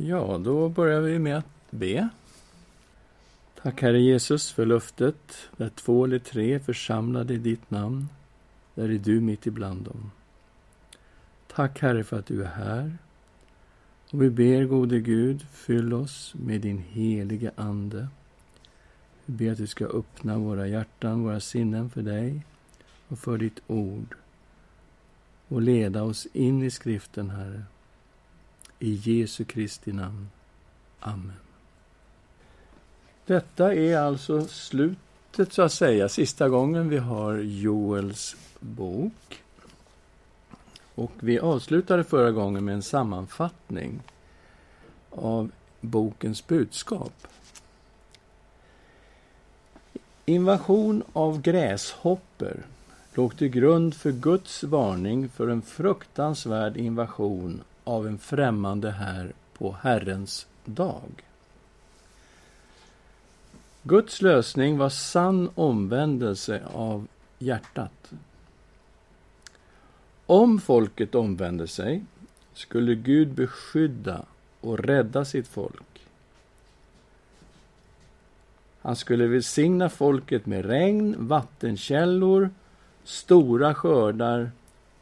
Ja, då börjar vi med att be. Tack Herre Jesus för löftet. Där två eller tre församlade i ditt namn, där är du mitt ibland dem. Tack Herre för att du är här. Och vi ber gode Gud, fyll oss med din helige Ande. Vi ber att du ska öppna våra hjärtan, våra sinnen för dig och för ditt ord och leda oss in i skriften, Herre. I Jesu Kristi namn. Amen. Detta är alltså slutet, så att säga, sista gången vi har Joels bok. Och vi avslutade förra gången med en sammanfattning av bokens budskap. Invasion av gräshopper låg till grund för Guds varning för en fruktansvärd invasion av en främmande här på Herrens dag. Guds lösning var sann omvändelse av hjärtat. Om folket omvände sig skulle Gud beskydda och rädda sitt folk. Han skulle välsigna folket med regn, vattenkällor, stora skördar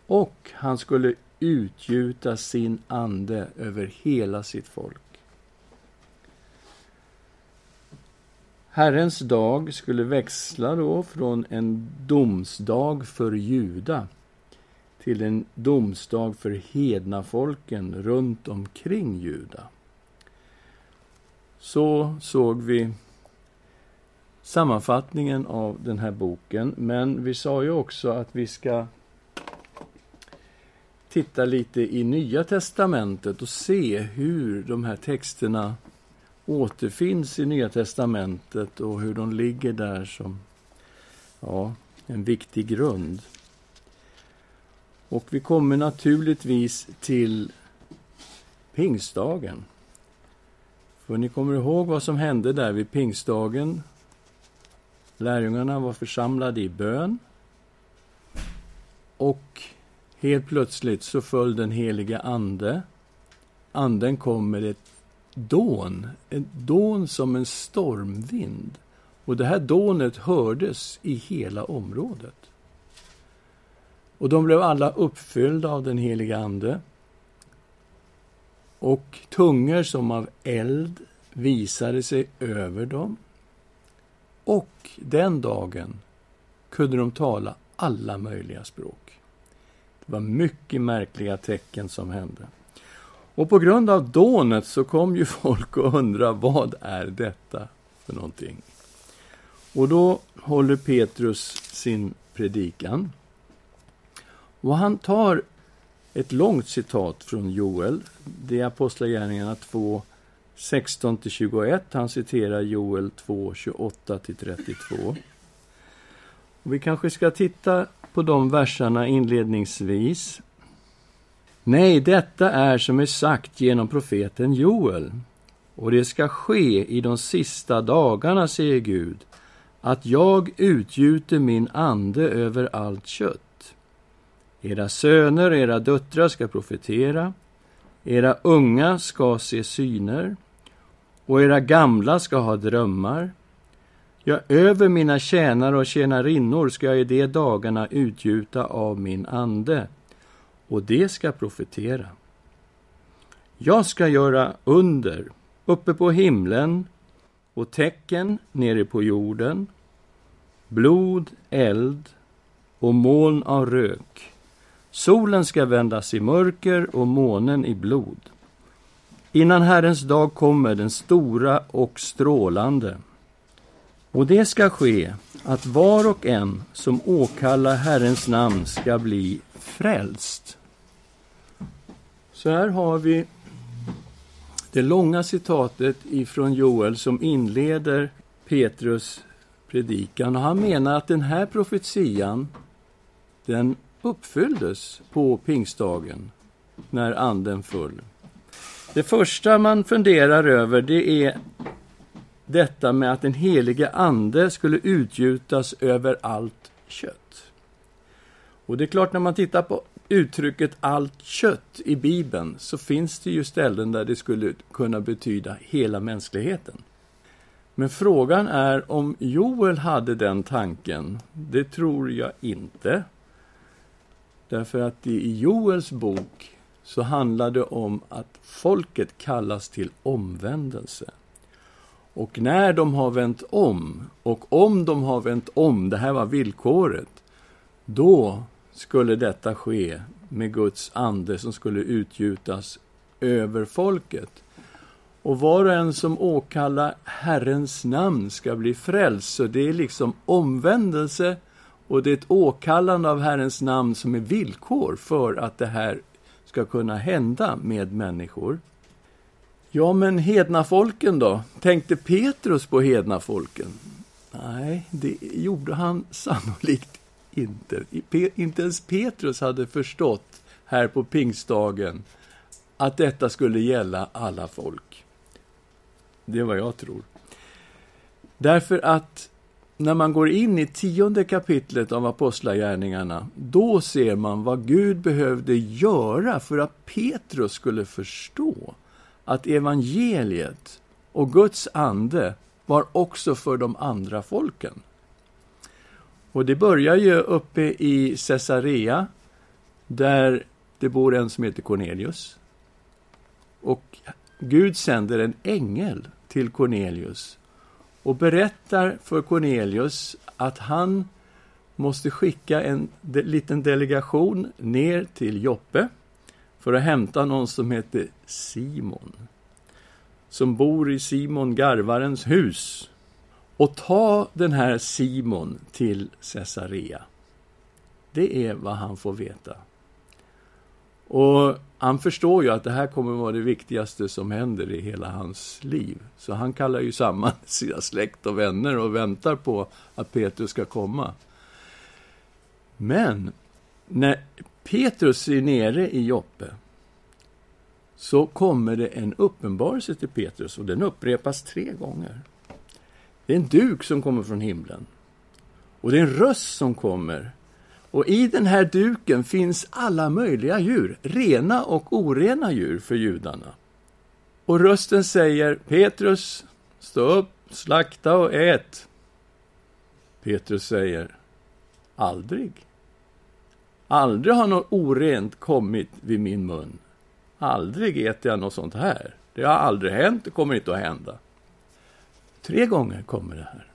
och han skulle utgjuta sin ande över hela sitt folk. Herrens dag skulle växla då från en domsdag för Juda till en domsdag för hedna folken runt omkring Juda. Så såg vi sammanfattningen av den här boken, men vi sa ju också att vi ska titta lite i Nya testamentet och se hur de här texterna återfinns i Nya testamentet och hur de ligger där som ja, en viktig grund. Och vi kommer naturligtvis till pingstdagen. För ni kommer ihåg vad som hände där vid pingstdagen. Lärjungarna var församlade i bön. Och helt plötsligt så föll den heliga Ande. Anden kom med ett dån, ett dån som en stormvind. Och det här dånet hördes i hela området. Och de blev alla uppfyllda av den heliga Ande. Och tungor som av eld visade sig över dem. Och den dagen kunde de tala alla möjliga språk. Det var mycket märkliga tecken som hände. Och på grund av dånet så kom ju folk att undra vad är detta för någonting? Och då håller Petrus sin predikan. Och han tar ett långt citat från Joel. Det är Apostlagärningarna 2, 16-21. Han citerar Joel 2, 28-32. Och vi kanske ska titta på de verserna inledningsvis. Nej, detta är som är sagt genom profeten Joel. Och det ska ske i de sista dagarna, säger Gud, att jag utgjuter min ande över allt kött. Era söner och era döttrar ska profetera, era unga ska se syner och era gamla ska ha drömmar. Ja, över mina tjänare och tjänarinnor ska jag i de dagarna utgjuta av min ande, och de ska profetera. Jag ska göra under uppe på himlen och tecken nere på jorden, blod, eld och moln av rök. Solen ska vändas i mörker och månen i blod. Innan Herrens dag kommer, den stora och strålande. Och det ska ske att var och en som åkallar Herrens namn ska bli frälst. Så här har vi det långa citatet ifrån Joel som inleder Petrus predikan. Och han menar att den här profetian, den uppfylldes på pingstdagen, när anden föll. Det första man funderar över, det är detta med att den helige ande skulle utgjutas över allt kött. Och det är klart, när man tittar på uttrycket allt kött i Bibeln så finns det ju ställen där det skulle kunna betyda hela mänskligheten. Men frågan är om Joel hade den tanken. Det tror jag inte. Därför att i Joels bok så handlar det om att folket kallas till omvändelse. Och när de har vänt om, och om de har vänt om, det här var villkoret, då skulle detta ske med Guds ande som skulle utgjutas över folket. Och var och en som åkallar Herrens namn ska bli frälst. Så det är liksom omvändelse och det är ett åkallande av Herrens namn som är villkor för att det här ska kunna hända med människor. Ja, men hednafolken då? Tänkte Petrus på hednafolken? Nej, det gjorde han sannolikt inte. Inte ens Petrus hade förstått här på pingstdagen att detta skulle gälla alla folk. Det är vad jag tror. Därför att när man går in i tionde kapitlet av Apostlagärningarna, då ser man vad Gud behövde göra för att Petrus skulle förstå att evangeliet och Guds ande var också för de andra folken. Och det börjar ju uppe i Caesarea, där det bor en som heter Cornelius. Och Gud sänder en ängel till Cornelius och berättar för Cornelius att han måste skicka en de liten delegation ner till Joppe för att hämta någon som heter Simon, som bor i Simon Garvarens hus och ta den här Simon till Caesarea. Det är vad han får veta. Och han förstår ju att det här kommer vara det viktigaste som händer i hela hans liv. Så han kallar ju samman sina släkt och vänner och väntar på att Petrus ska komma. Men när Petrus är nere i Joppe så kommer det en uppenbarelse till Petrus och den upprepas tre gånger. Det är en duk som kommer från himlen. Och det är en röst som kommer. Och i den här duken finns alla möjliga djur, rena och orena djur för judarna. Och rösten säger Petrus, stå upp, slakta och ät. Petrus säger Aldrig. Aldrig har något orent kommit vid min mun. Aldrig äter jag något sånt här. Det har aldrig hänt, det kommer inte att hända. Tre gånger kommer det här.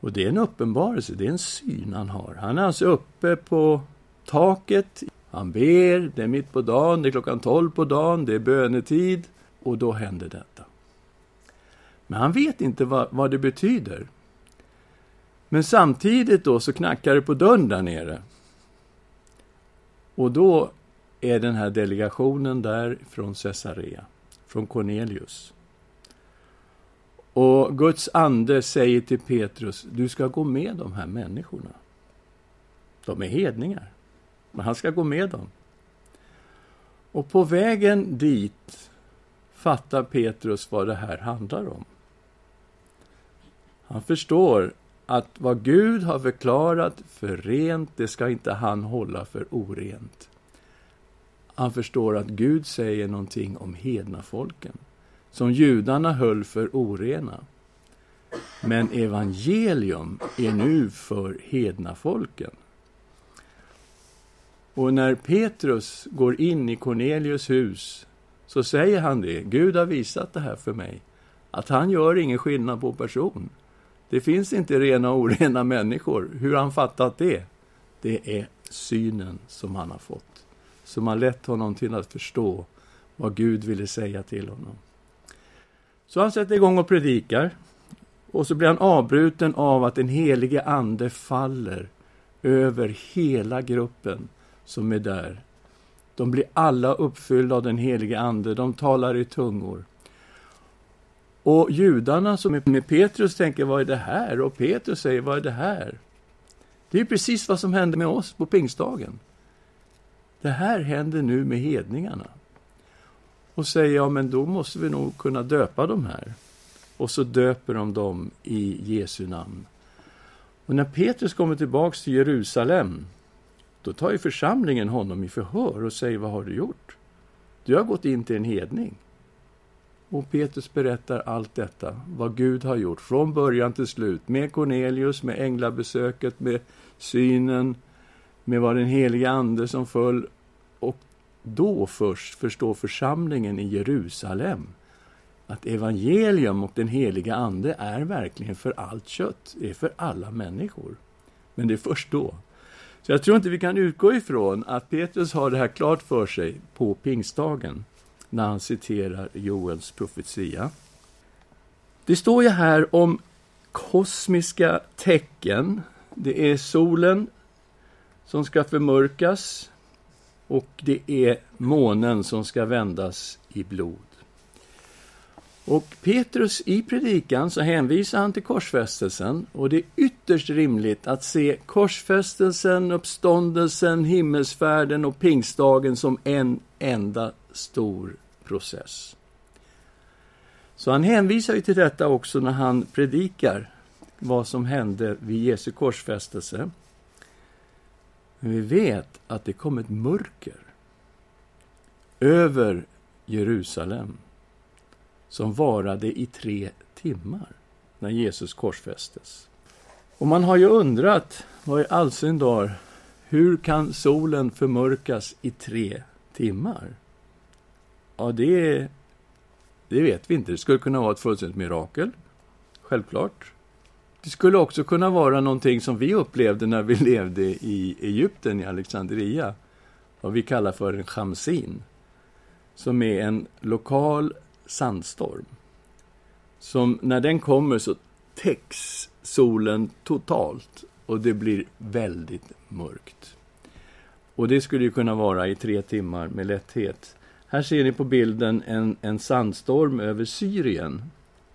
Och det är en uppenbarelse, det är en syn han har. Han är alltså uppe på taket, han ber, det är mitt på dagen, det är klockan tolv på dagen, det är bönetid och då händer detta. Men han vet inte vad, vad det betyder. Men samtidigt då så knackar det på dörren där nere. Och då är den här delegationen där från Caesarea, från Cornelius. Och Guds ande säger till Petrus, du ska gå med de här människorna. De är hedningar, men han ska gå med dem. Och på vägen dit fattar Petrus vad det här handlar om. Han förstår att vad Gud har förklarat för rent, det ska inte han hålla för orent. Han förstår att Gud säger någonting om hedna folken som judarna höll för orena. Men evangelium är nu för hedna folken. Och när Petrus går in i Cornelius hus så säger han det. Gud har visat det här för mig. Att han gör ingen skillnad på person. Det finns inte rena och orena människor. Hur har han fattat det? Det är synen som han har fått. Som har lett honom till att förstå vad Gud ville säga till honom. Så han sätter igång och predikar. Och så blir han avbruten av att den helige ande faller över hela gruppen som är där. De blir alla uppfyllda av den helige ande, de talar i tungor. Och judarna som är med Petrus tänker, vad är det här? Och Petrus säger, vad är det här? Det är precis vad som hände med oss på pingstdagen. Det här händer nu med hedningarna och säger ja, men då måste vi nog kunna döpa de här. Och så döper de dem i Jesu namn. Och när Petrus kommer tillbaks till Jerusalem, då tar ju församlingen honom i förhör och säger vad har du gjort? Du har gått in till en hedning. Och Petrus berättar allt detta, vad Gud har gjort från början till slut, med Cornelius, med änglabesöket, med synen, med vad den heliga Ande som föll. Och då först förstår församlingen i Jerusalem att evangelium och den heliga Ande är verkligen för allt kött, är för alla människor. Men det är först då. Så jag tror inte vi kan utgå ifrån att Petrus har det här klart för sig på pingstdagen när han citerar Joels profetia. Det står ju här om kosmiska tecken. Det är solen som ska förmörkas och det är månen som ska vändas i blod. Och Petrus i predikan så hänvisar han till korsfästelsen och det är ytterst rimligt att se korsfästelsen, uppståndelsen, himmelsfärden och pingstdagen som en enda stor process. Så han hänvisar ju till detta också när han predikar vad som hände vid Jesu korsfästelse. Men vi vet att det kom ett mörker över Jerusalem som varade i tre timmar när Jesus korsfästes. Och man har ju undrat, vad i all sin dar, hur kan solen förmörkas i tre timmar? Ja, det, det vet vi inte. Det skulle kunna vara ett fullständigt mirakel. Självklart. Det skulle också kunna vara någonting som vi upplevde när vi levde i Egypten, i Alexandria. Vad vi kallar för en chamsin. Som är en lokal sandstorm. Som när den kommer så täcks solen totalt och det blir väldigt mörkt. Och det skulle ju kunna vara i tre timmar med lätthet. Här ser ni på bilden en, en sandstorm över Syrien.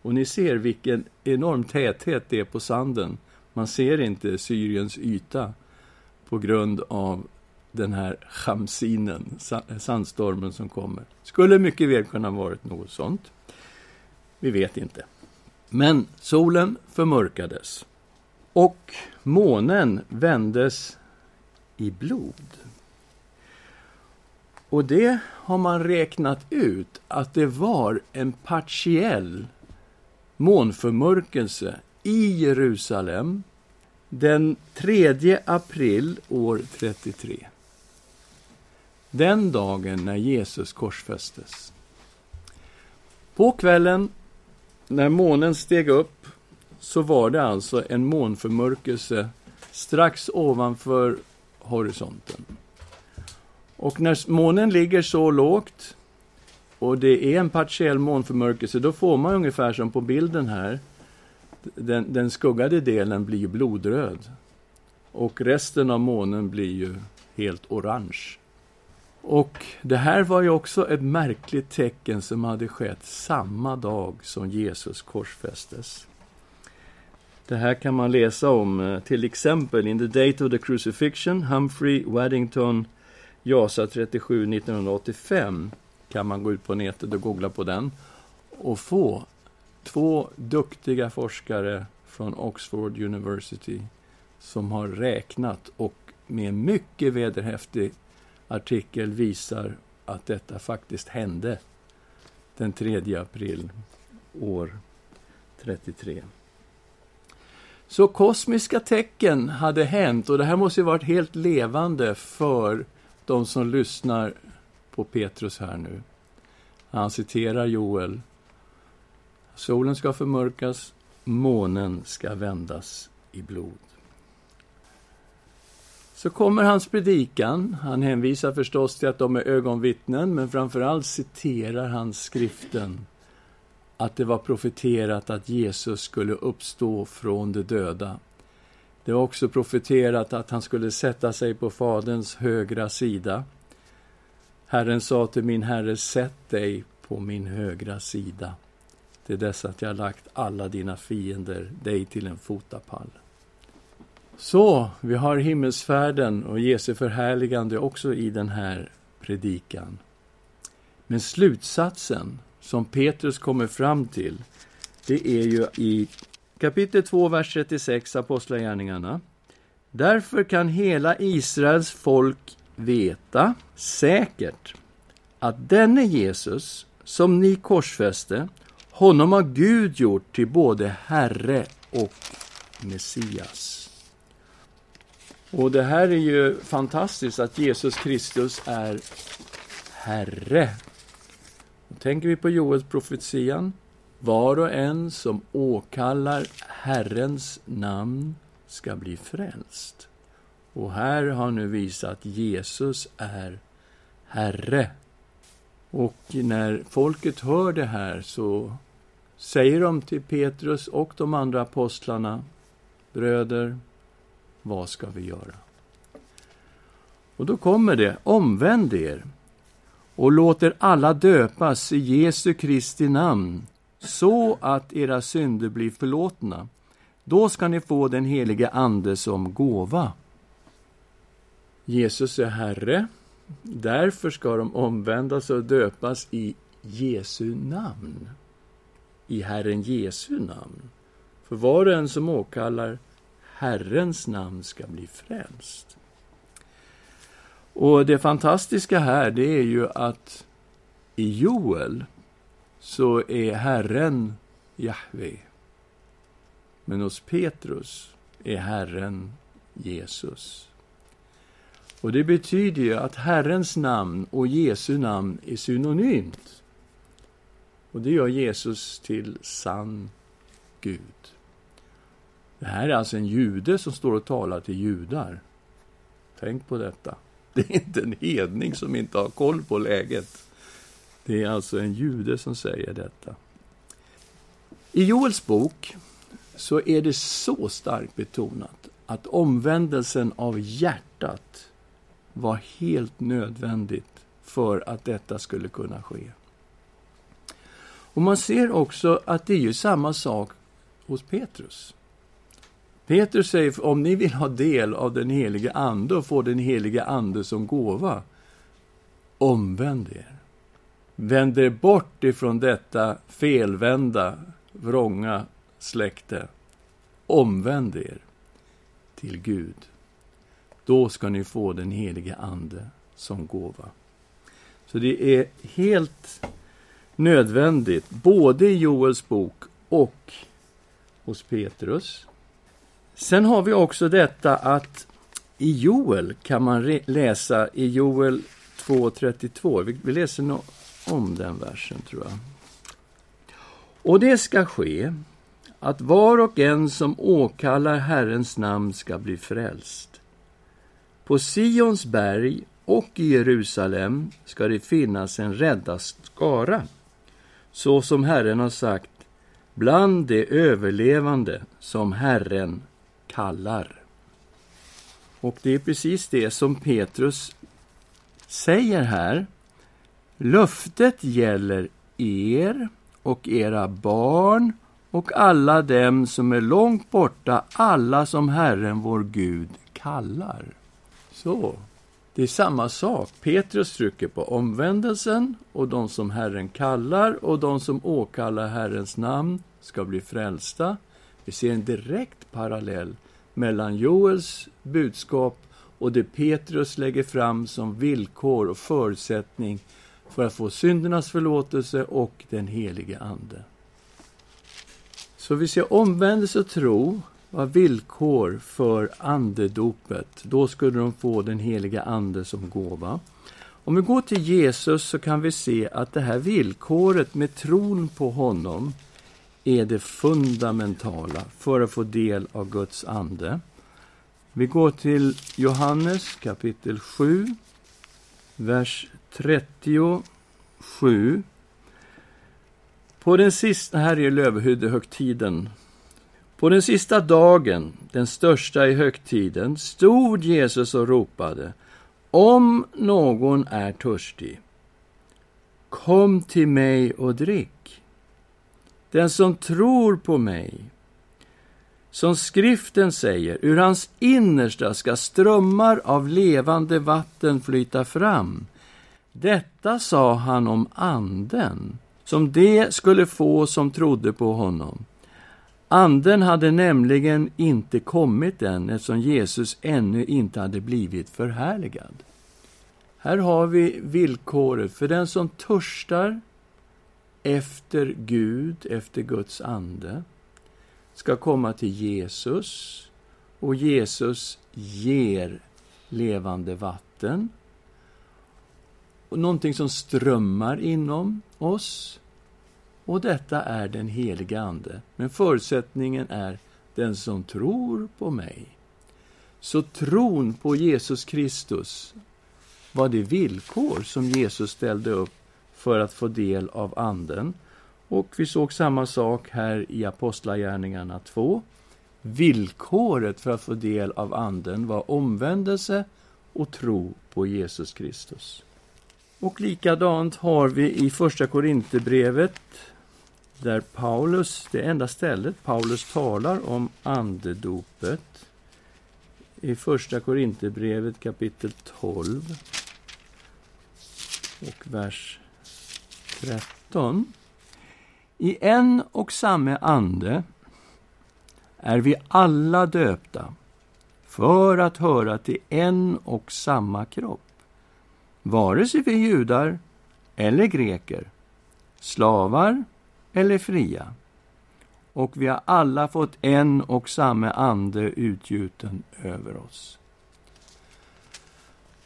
Och ni ser vilken enorm täthet det är på sanden. Man ser inte Syriens yta på grund av den här chamsinen, sandstormen som kommer. Skulle mycket väl kunna ha varit något sånt. Vi vet inte. Men solen förmörkades och månen vändes i blod. Och det har man räknat ut att det var en partiell månförmörkelse i Jerusalem den 3 april år 33. Den dagen när Jesus korsfästes. På kvällen när månen steg upp så var det alltså en månförmörkelse strax ovanför horisonten. Och när månen ligger så lågt och det är en partiell månförmörkelse, då får man ungefär som på bilden här. Den, den skuggade delen blir blodröd. Och resten av månen blir ju helt orange. Och det här var ju också ett märkligt tecken som hade skett samma dag som Jesus korsfästes. Det här kan man läsa om eh, till exempel in the date of the crucifixion, Humphrey Waddington, JASA 37 1985 kan man gå ut på nätet och googla på den och få två duktiga forskare från Oxford University som har räknat och med mycket vederhäftig artikel visar att detta faktiskt hände den 3 april år 33. Så kosmiska tecken hade hänt och det här måste ju varit helt levande för de som lyssnar på Petrus här nu. Han citerar Joel. Solen ska förmörkas, månen ska vändas i blod. Så kommer hans predikan. Han hänvisar förstås till att de är ögonvittnen, men framförallt citerar han skriften att det var profeterat att Jesus skulle uppstå från de döda. Det var också profeterat att han skulle sätta sig på Faderns högra sida. Herren sa till min herre, sätt dig på min högra sida till dess att jag lagt alla dina fiender dig till en fotapall. Så, vi har himmelsfärden och Jesu förhärligande också i den här predikan. Men slutsatsen som Petrus kommer fram till, det är ju i kapitel 2, vers 36, Apostlagärningarna. Därför kan hela Israels folk veta säkert att denne Jesus, som ni korsfäste, honom har Gud gjort till både Herre och Messias. Och det här är ju fantastiskt att Jesus Kristus är Herre. Då tänker vi på Joels profetian. Var och en som åkallar Herrens namn ska bli frälst. Och här har nu visat att Jesus är Herre. Och när folket hör det här så säger de till Petrus och de andra apostlarna, bröder, vad ska vi göra? Och då kommer det, omvänd er och låter alla döpas i Jesu Kristi namn så att era synder blir förlåtna. Då ska ni få den helige Ande som gåva. Jesus är Herre. Därför ska de omvändas och döpas i Jesu namn. I Herren Jesu namn. För var och en som åkallar Herrens namn ska bli frälst. Och det fantastiska här, det är ju att i Joel så är Herren Jahve. Men hos Petrus är Herren Jesus. Och det betyder ju att Herrens namn och Jesu namn är synonymt. Och det gör Jesus till sann Gud. Det här är alltså en jude som står och talar till judar. Tänk på detta. Det är inte en hedning som inte har koll på läget. Det är alltså en jude som säger detta. I Joels bok så är det så starkt betonat att omvändelsen av hjärtat var helt nödvändigt för att detta skulle kunna ske. Och Man ser också att det är ju samma sak hos Petrus. Petrus säger, om ni vill ha del av den helige Ande och få den helige Ande som gåva, omvänd er. Vänd er bort ifrån detta felvända, vrånga släkte. Omvänd er till Gud. Då ska ni få den helige Ande som gåva. Så det är helt nödvändigt, både i Joels bok och hos Petrus. Sen har vi också detta att i Joel kan man läsa i Joel 2.32. Vi, vi läser no om den versen, tror jag. Och det ska ske att var och en som åkallar Herrens namn ska bli frälst. På Sions berg och i Jerusalem ska det finnas en räddad skara, så som Herren har sagt, bland de överlevande som Herren kallar. Och det är precis det som Petrus säger här. Löftet gäller er och era barn och alla dem som är långt borta, alla som Herren vår Gud kallar. Så, det är samma sak. Petrus trycker på omvändelsen och de som Herren kallar och de som åkallar Herrens namn ska bli frälsta. Vi ser en direkt parallell mellan Joels budskap och det Petrus lägger fram som villkor och förutsättning för att få syndernas förlåtelse och den helige Ande. Så vi ser omvändelse och tro var villkor för andedopet. Då skulle de få den heliga Ande som gåva. Om vi går till Jesus så kan vi se att det här villkoret med tron på honom är det fundamentala för att få del av Guds ande. Vi går till Johannes kapitel 7, vers 37. På den sista, här är Lövhyddehögtiden. På den sista dagen, den största i högtiden, stod Jesus och ropade Om någon är törstig, kom till mig och drick. Den som tror på mig, som skriften säger, ur hans innersta ska strömmar av levande vatten flyta fram. Detta sa han om anden, som det skulle få som trodde på honom. Anden hade nämligen inte kommit än eftersom Jesus ännu inte hade blivit förhärligad. Här har vi villkoret för den som törstar efter Gud, efter Guds ande, ska komma till Jesus och Jesus ger levande vatten. Någonting som strömmar inom oss. Och detta är den helige Ande. Men förutsättningen är den som tror på mig. Så tron på Jesus Kristus var det villkor som Jesus ställde upp för att få del av Anden. Och vi såg samma sak här i Apostlagärningarna 2. Villkoret för att få del av Anden var omvändelse och tro på Jesus Kristus. Och likadant har vi i Första Korinthierbrevet där Paulus, det enda stället Paulus talar om andedopet i Första Korinthierbrevet kapitel 12 och vers 13. I en och samma ande är vi alla döpta för att höra till en och samma kropp. Vare sig vi är judar eller greker, slavar eller fria. Och vi har alla fått en och samma ande utgjuten över oss.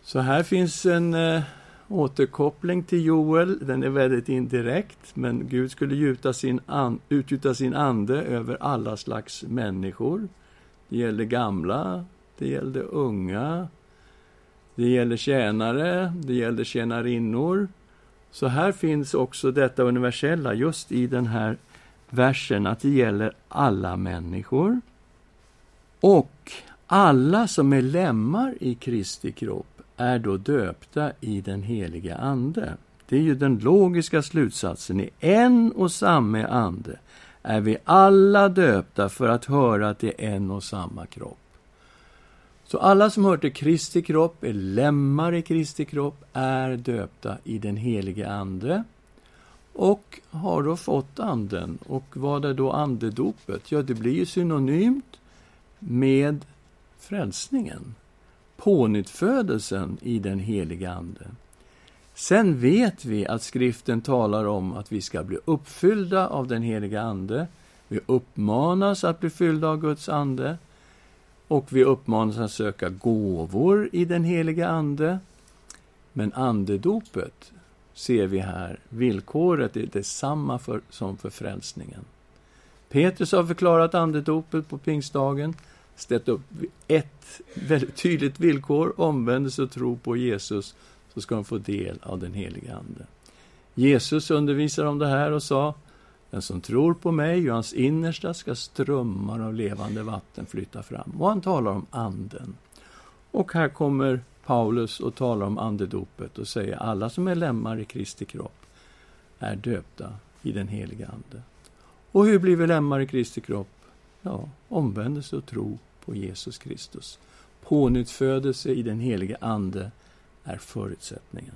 Så här finns en eh, återkoppling till Joel. Den är väldigt indirekt, men Gud skulle gjuta sin an, utgjuta sin ande över alla slags människor. Det gällde gamla, det gällde unga, det gäller tjänare, det gällde tjänarinnor. Så här finns också detta universella just i den här versen, att det gäller alla människor. Och alla som är lemmar i Kristi kropp är då döpta i den heliga Ande. Det är ju den logiska slutsatsen. I en och samma ande är vi alla döpta för att höra till en och samma kropp. Så alla som hör till Kristi kropp, är lemmar i Kristi kropp, är döpta i den helige Ande och har då fått Anden. Och vad är då andedopet? Ja, det blir ju synonymt med frälsningen pånyttfödelsen i den heliga Ande. Sen vet vi att skriften talar om att vi ska bli uppfyllda av den heliga Ande. Vi uppmanas att bli fyllda av Guds Ande. Och vi uppmanas att söka gåvor i den heliga Ande. Men andedopet ser vi här, villkoret är detsamma för, som för frälsningen. Petrus har förklarat andedopet på pingstdagen ställt upp ett väldigt tydligt villkor, omvändelse och tro på Jesus, så ska de få del av den heliga Ande. Jesus undervisar om det här och sa, den som tror på mig och hans innersta ska strömmar av levande vatten flytta fram. Och han talar om Anden. Och här kommer Paulus och talar om andedopet och säger alla som är lemmar i Kristi kropp är döpta i den heliga Ande. Och hur blir vi lemmar i Kristi kropp? Ja, omvändelse och tro på Jesus Kristus. Pånyttfödelse i den helige Ande är förutsättningen.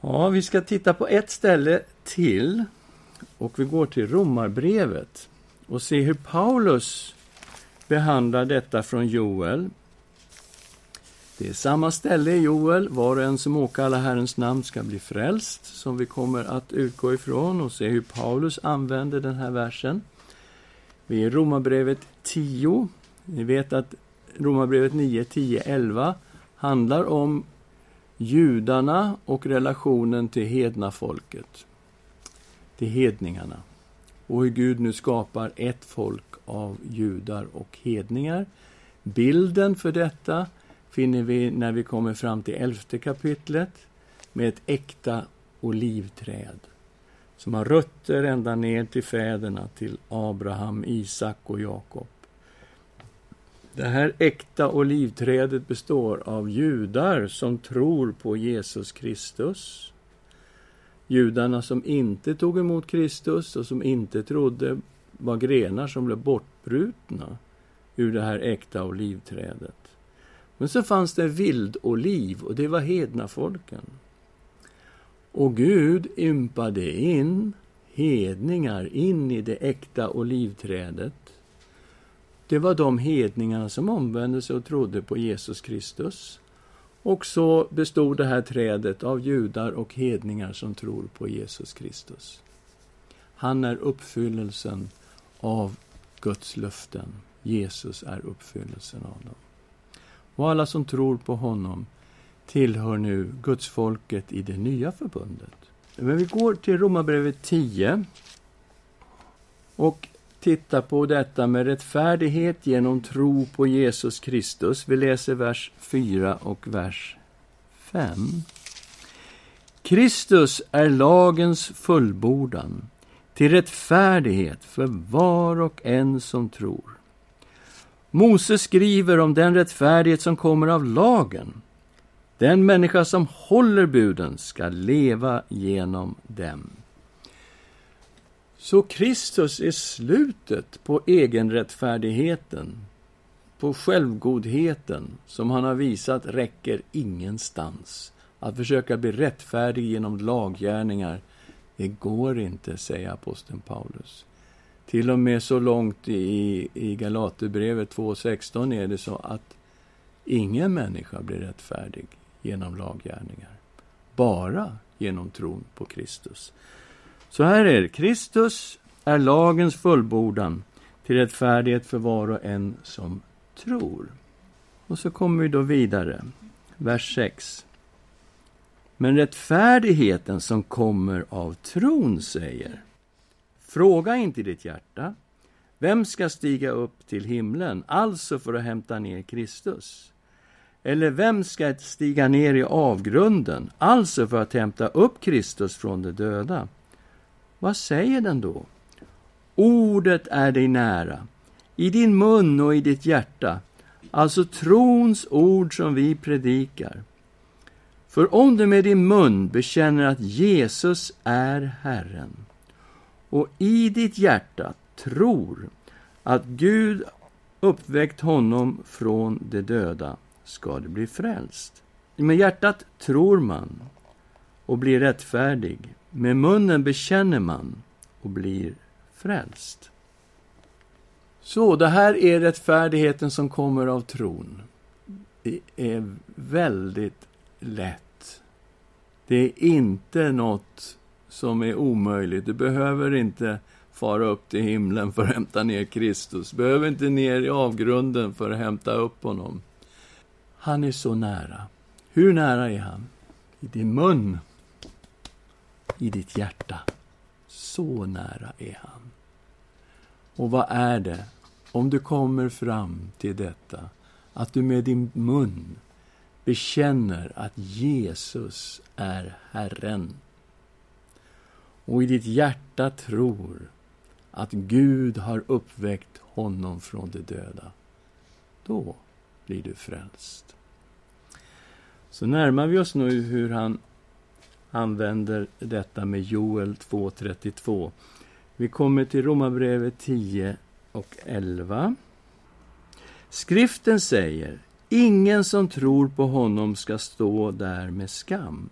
Ja, vi ska titta på ett ställe till och vi går till Romarbrevet och ser hur Paulus behandlar detta från Joel. Det är samma ställe i Joel, var och en som åkallar Herrens namn ska bli frälst, som vi kommer att utgå ifrån och se hur Paulus använder den här versen. Vi är i Romarbrevet 10. Ni vet att Romarbrevet 9, 10, 11 handlar om judarna och relationen till hedna folket, till hedningarna. Och hur Gud nu skapar ett folk av judar och hedningar. Bilden för detta finner vi när vi kommer fram till elfte kapitlet med ett äkta olivträd som har rötter ända ner till fäderna, till Abraham, Isak och Jakob. Det här äkta olivträdet består av judar som tror på Jesus Kristus. Judarna som inte tog emot Kristus och som inte trodde var grenar som blev bortbrutna ur det här äkta olivträdet. Men så fanns det vildoliv och det var hedna folken. Och Gud ympade in hedningar in i det äkta olivträdet. Det var de hedningarna som omvände sig och trodde på Jesus Kristus. Och så bestod det här trädet av judar och hedningar som tror på Jesus Kristus. Han är uppfyllelsen av Guds löften. Jesus är uppfyllelsen av dem. Och alla som tror på honom tillhör nu Guds folket i det nya förbundet. Men vi går till Romarbrevet 10 och titta på detta med rättfärdighet genom tro på Jesus Kristus. Vi läser vers 4 och vers 5. Kristus är lagens fullbordan till rättfärdighet för var och en som tror. Mose skriver om den rättfärdighet som kommer av lagen. Den människa som håller buden ska leva genom dem. Så Kristus är slutet på egenrättfärdigheten, på självgodheten som han har visat räcker ingenstans. Att försöka bli rättfärdig genom laggärningar, det går inte, säger aposteln Paulus. Till och med så långt i, i Galaterbrevet 2.16 är det så att ingen människa blir rättfärdig genom laggärningar. Bara genom tron på Kristus. Så här är det. Kristus är lagens fullbordan till rättfärdighet för var och en som tror. Och så kommer vi då vidare. Vers 6. Men rättfärdigheten som kommer av tron säger Fråga inte i ditt hjärta vem ska stiga upp till himlen, alltså för att hämta ner Kristus? Eller vem ska stiga ner i avgrunden, alltså för att hämta upp Kristus från de döda? Vad säger den då? Ordet är dig nära, i din mun och i ditt hjärta, alltså trons ord som vi predikar. För om du med din mun bekänner att Jesus är Herren och i ditt hjärta tror att Gud uppväckt honom från de döda, ska du bli frälst. Med hjärtat tror man och blir rättfärdig. Med munnen bekänner man och blir frälst. Så, det här är rättfärdigheten som kommer av tron. Det är väldigt lätt. Det är inte något som är omöjligt. Du behöver inte fara upp till himlen för att hämta ner Kristus. Du behöver inte ner i avgrunden för att hämta upp honom. Han är så nära. Hur nära är han? I din mun i ditt hjärta. Så nära är han. Och vad är det, om du kommer fram till detta, att du med din mun bekänner att Jesus är Herren och i ditt hjärta tror att Gud har uppväckt honom från de döda, då blir du frälst. Så närmar vi oss nu hur han använder detta med Joel 2.32. Vi kommer till Romarbrevet 10 och 11. Skriften säger, ingen som tror på honom ska stå där med skam.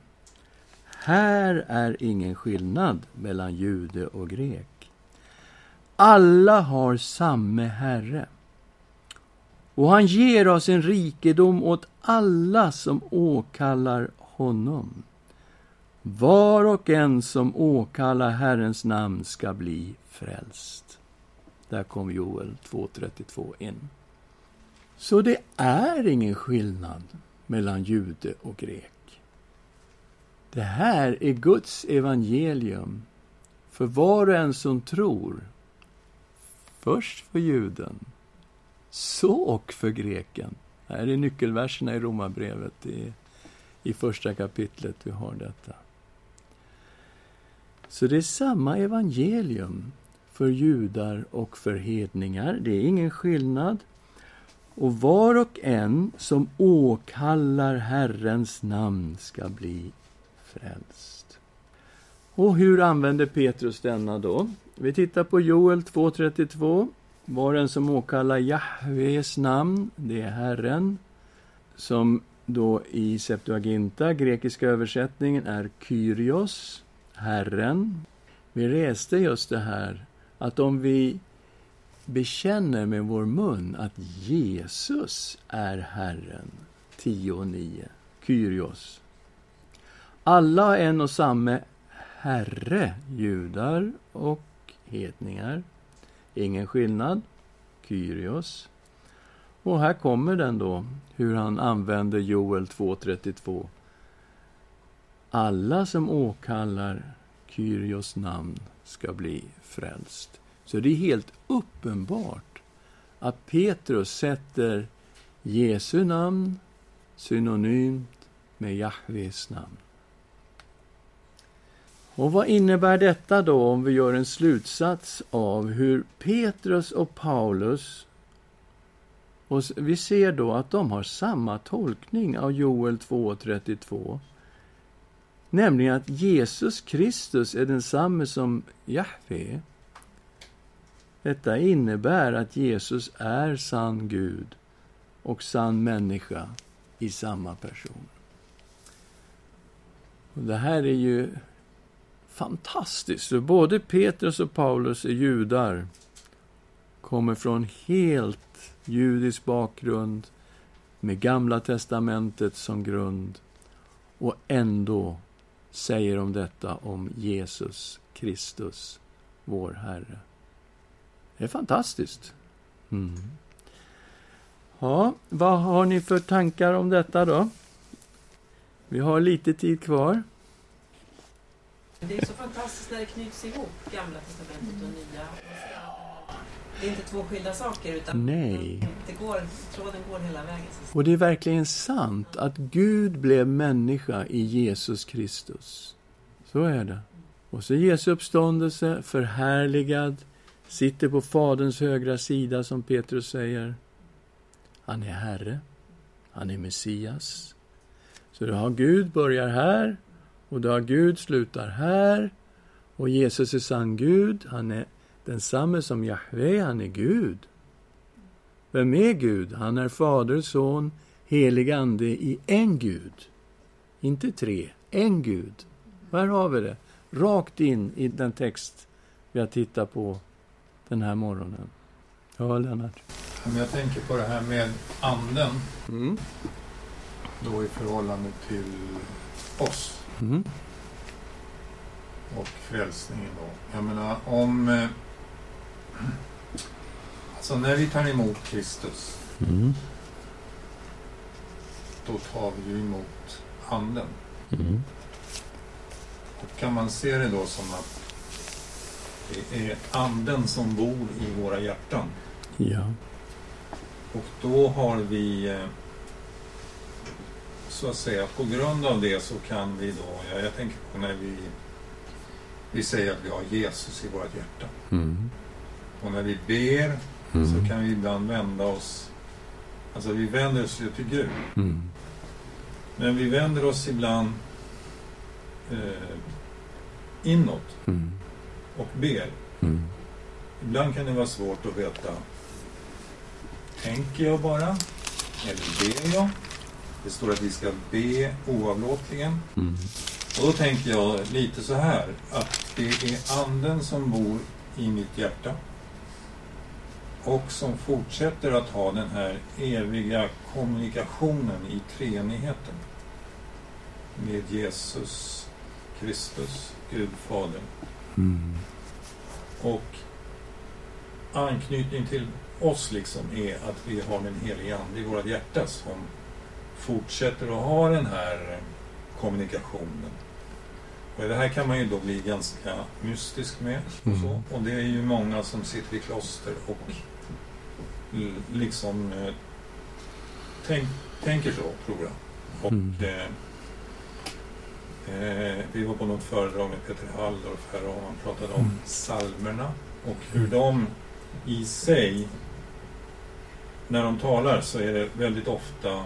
Här är ingen skillnad mellan jude och grek. Alla har samme Herre. Och han ger av sin rikedom åt alla som åkallar honom. Var och en som åkallar Herrens namn ska bli frälst. Där kom Joel 2.32 in. Så det är ingen skillnad mellan jude och grek. Det här är Guds evangelium för var och en som tror. Först för juden, så och för greken. Det här är nyckelverserna i Romarbrevet, i, i första kapitlet vi har detta. Så det är samma evangelium för judar och för hedningar. Det är ingen skillnad. Och var och en som åkallar Herrens namn ska bli frälst. Och hur använder Petrus denna då? Vi tittar på Joel 2.32. Var en som åkallar Jahves namn, det är Herren, som då i Septuaginta, grekiska översättningen, är Kyrios, Herren. Vi reste just det här att om vi bekänner med vår mun att Jesus är Herren, 10 och 9, Kyrios. Alla har en och samma Herre, judar och hedningar. Ingen skillnad, Kyrios. Och här kommer den då, hur han använder Joel 2.32. Alla som åkallar Kyrios namn ska bli frälst. Så det är helt uppenbart att Petrus sätter Jesu namn synonymt med Jahves namn. Och vad innebär detta då om vi gör en slutsats av hur Petrus och Paulus och vi ser då att de har samma tolkning av Joel 2.32. Nämligen att Jesus Kristus är densamme som Jahve. Detta innebär att Jesus är sann Gud och sann människa i samma person. Och det här är ju fantastiskt. För både Petrus och Paulus är judar. Kommer från helt judisk bakgrund med Gamla testamentet som grund. Och ändå säger de detta om Jesus Kristus, vår Herre. Det är fantastiskt. Mm. Ja, vad har ni för tankar om detta då? Vi har lite tid kvar. Det är så fantastiskt när det knyts ihop, Gamla testamentet och Nya. Det är inte två skilda saker, utan Nej. Det går, tråden går hela vägen. Och det är verkligen sant att Gud blev människa i Jesus Kristus. Så är det. Och så Jesu uppståndelse, förhärligad, sitter på Faderns högra sida, som Petrus säger. Han är Herre. Han är Messias. Så du har Gud börjar här och du har Gud slutar här. Och Jesus är sann Gud. Han är densamme som Jahve. Han är Gud. Vem är Gud? Han är Fader, Son, helig Ande i en Gud. Inte tre, en Gud. här har vi det. Rakt in i den text vi har tittat på den här morgonen. Ja, Lennart? Jag tänker på det här med anden. Mm. Då i förhållande till oss. Mm. Och frälsningen då. Jag menar om... Alltså när vi tar emot Kristus. Mm. Då tar vi ju emot anden. Mm. Och kan man se det då som att det är anden som bor i våra hjärtan. Ja. Och då har vi eh, så att säga, på grund av det så kan vi då, ja, jag tänker på när vi, vi säger att vi har Jesus i vårt hjärta. Mm. Och när vi ber Mm. så kan vi ibland vända oss, alltså vi vänder oss ju till Gud. Mm. Men vi vänder oss ibland eh, inåt Mm. och ber. Mm. Ibland kan det vara svårt att veta, tänker jag bara? Eller ber jag? Det står att vi ska be oavlåtligen. Mm. Och då tänker jag lite så här, att det är anden som bor i mitt hjärta och som fortsätter att ha den här eviga kommunikationen i treenigheten med Jesus Kristus, Gud Fadern. Mm. Och anknytning till oss liksom är att vi har den helige Ande i våra hjärta som fortsätter att ha den här kommunikationen. Och det här kan man ju då bli ganska mystisk med. Och, så. Mm. och det är ju många som sitter i kloster och liksom eh, tänk, tänker så, tror jag. Och Mm. eh, eh, vi var på något föredrag med Peter Halldorf här och han pratade om Mm. psalmerna och hur de i sig, när de talar så är det väldigt ofta,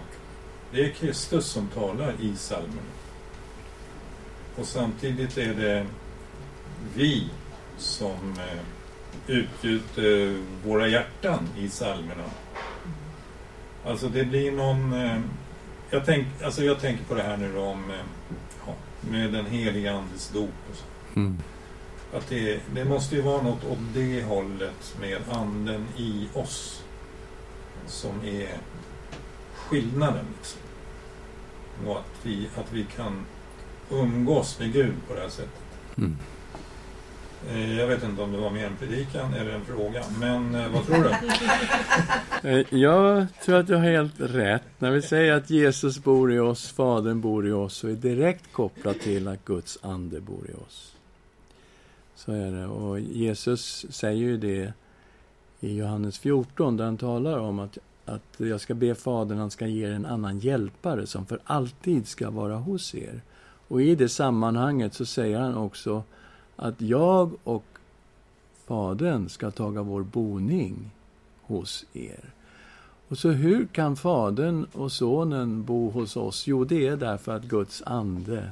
det är Kristus som talar i psalmerna. Och samtidigt är det vi som eh, utgjuter våra hjärtan i psalmerna. Alltså det blir någon... Eh, jag, tänk, alltså jag tänker på det här nu då om eh, ja, med den heliga Andes dop. Och så. Mm. Att det, det måste ju vara något åt det hållet med anden i oss som är skillnaden. Liksom. Och att vi, att vi kan umgås med Gud på det här sättet. Mm. Eh, jag vet inte om det var mer en predikan eller en fråga, men eh, vad tror du? Eh, jag tror att du har helt rätt. När vi säger att Jesus bor i oss, Fadern bor i oss, så är det direkt kopplat till att Guds ande bor i oss. Så är det. Och Jesus säger ju det i Johannes 14, där han talar om att, att jag ska be Fadern, han ska ge er en annan hjälpare som för alltid ska vara hos er. Och i det sammanhanget så säger han också att jag och Fadern ska taga vår boning hos er. Och så hur kan Fadern och Sonen bo hos oss? Jo, det är därför att Guds ande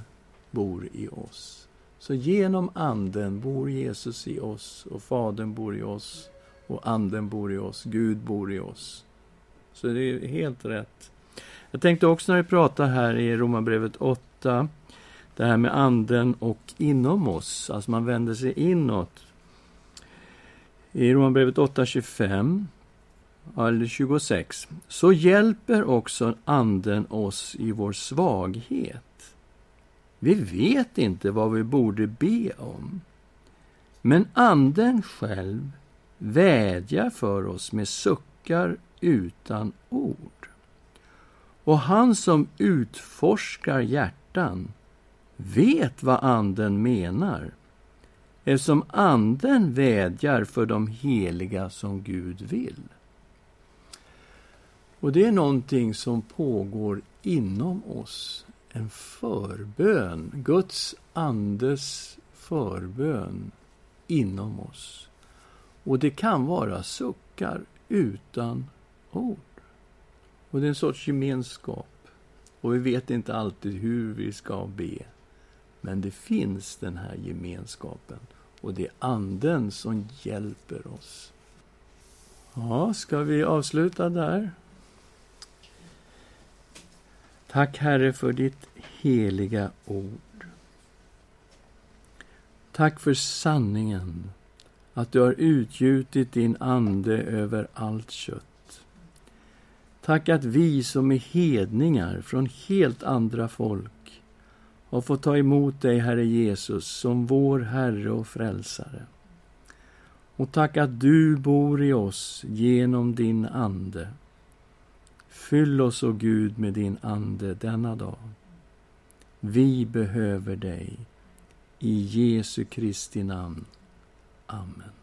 bor i oss. Så genom anden bor Jesus i oss och Fadern bor i oss och anden bor i oss, Gud bor i oss. Så det är helt rätt. Jag tänkte också när vi pratar här i Romarbrevet 8, det här med anden och inom oss, alltså man vänder sig inåt. I Romarbrevet 8.25, eller 26, så hjälper också anden oss i vår svaghet. Vi vet inte vad vi borde be om, men anden själv vädjar för oss med suckar utan ord. Och han som utforskar hjärtan vet vad anden menar eftersom anden vädjar för de heliga som Gud vill. Och det är någonting som pågår inom oss. En förbön, Guds andes förbön inom oss. Och det kan vara suckar utan ord. Och det är en sorts gemenskap. Och vi vet inte alltid hur vi ska be. Men det finns den här gemenskapen. Och det är Anden som hjälper oss. Ja, ska vi avsluta där? Tack, Herre, för ditt heliga ord. Tack för sanningen, att du har utgjutit din ande över allt kött. Tack att vi som är hedningar från helt andra folk och få ta emot dig, Herre Jesus, som vår Herre och Frälsare. Och tack att du bor i oss genom din Ande. Fyll oss, o Gud, med din Ande denna dag. Vi behöver dig. I Jesu Kristi namn. Amen.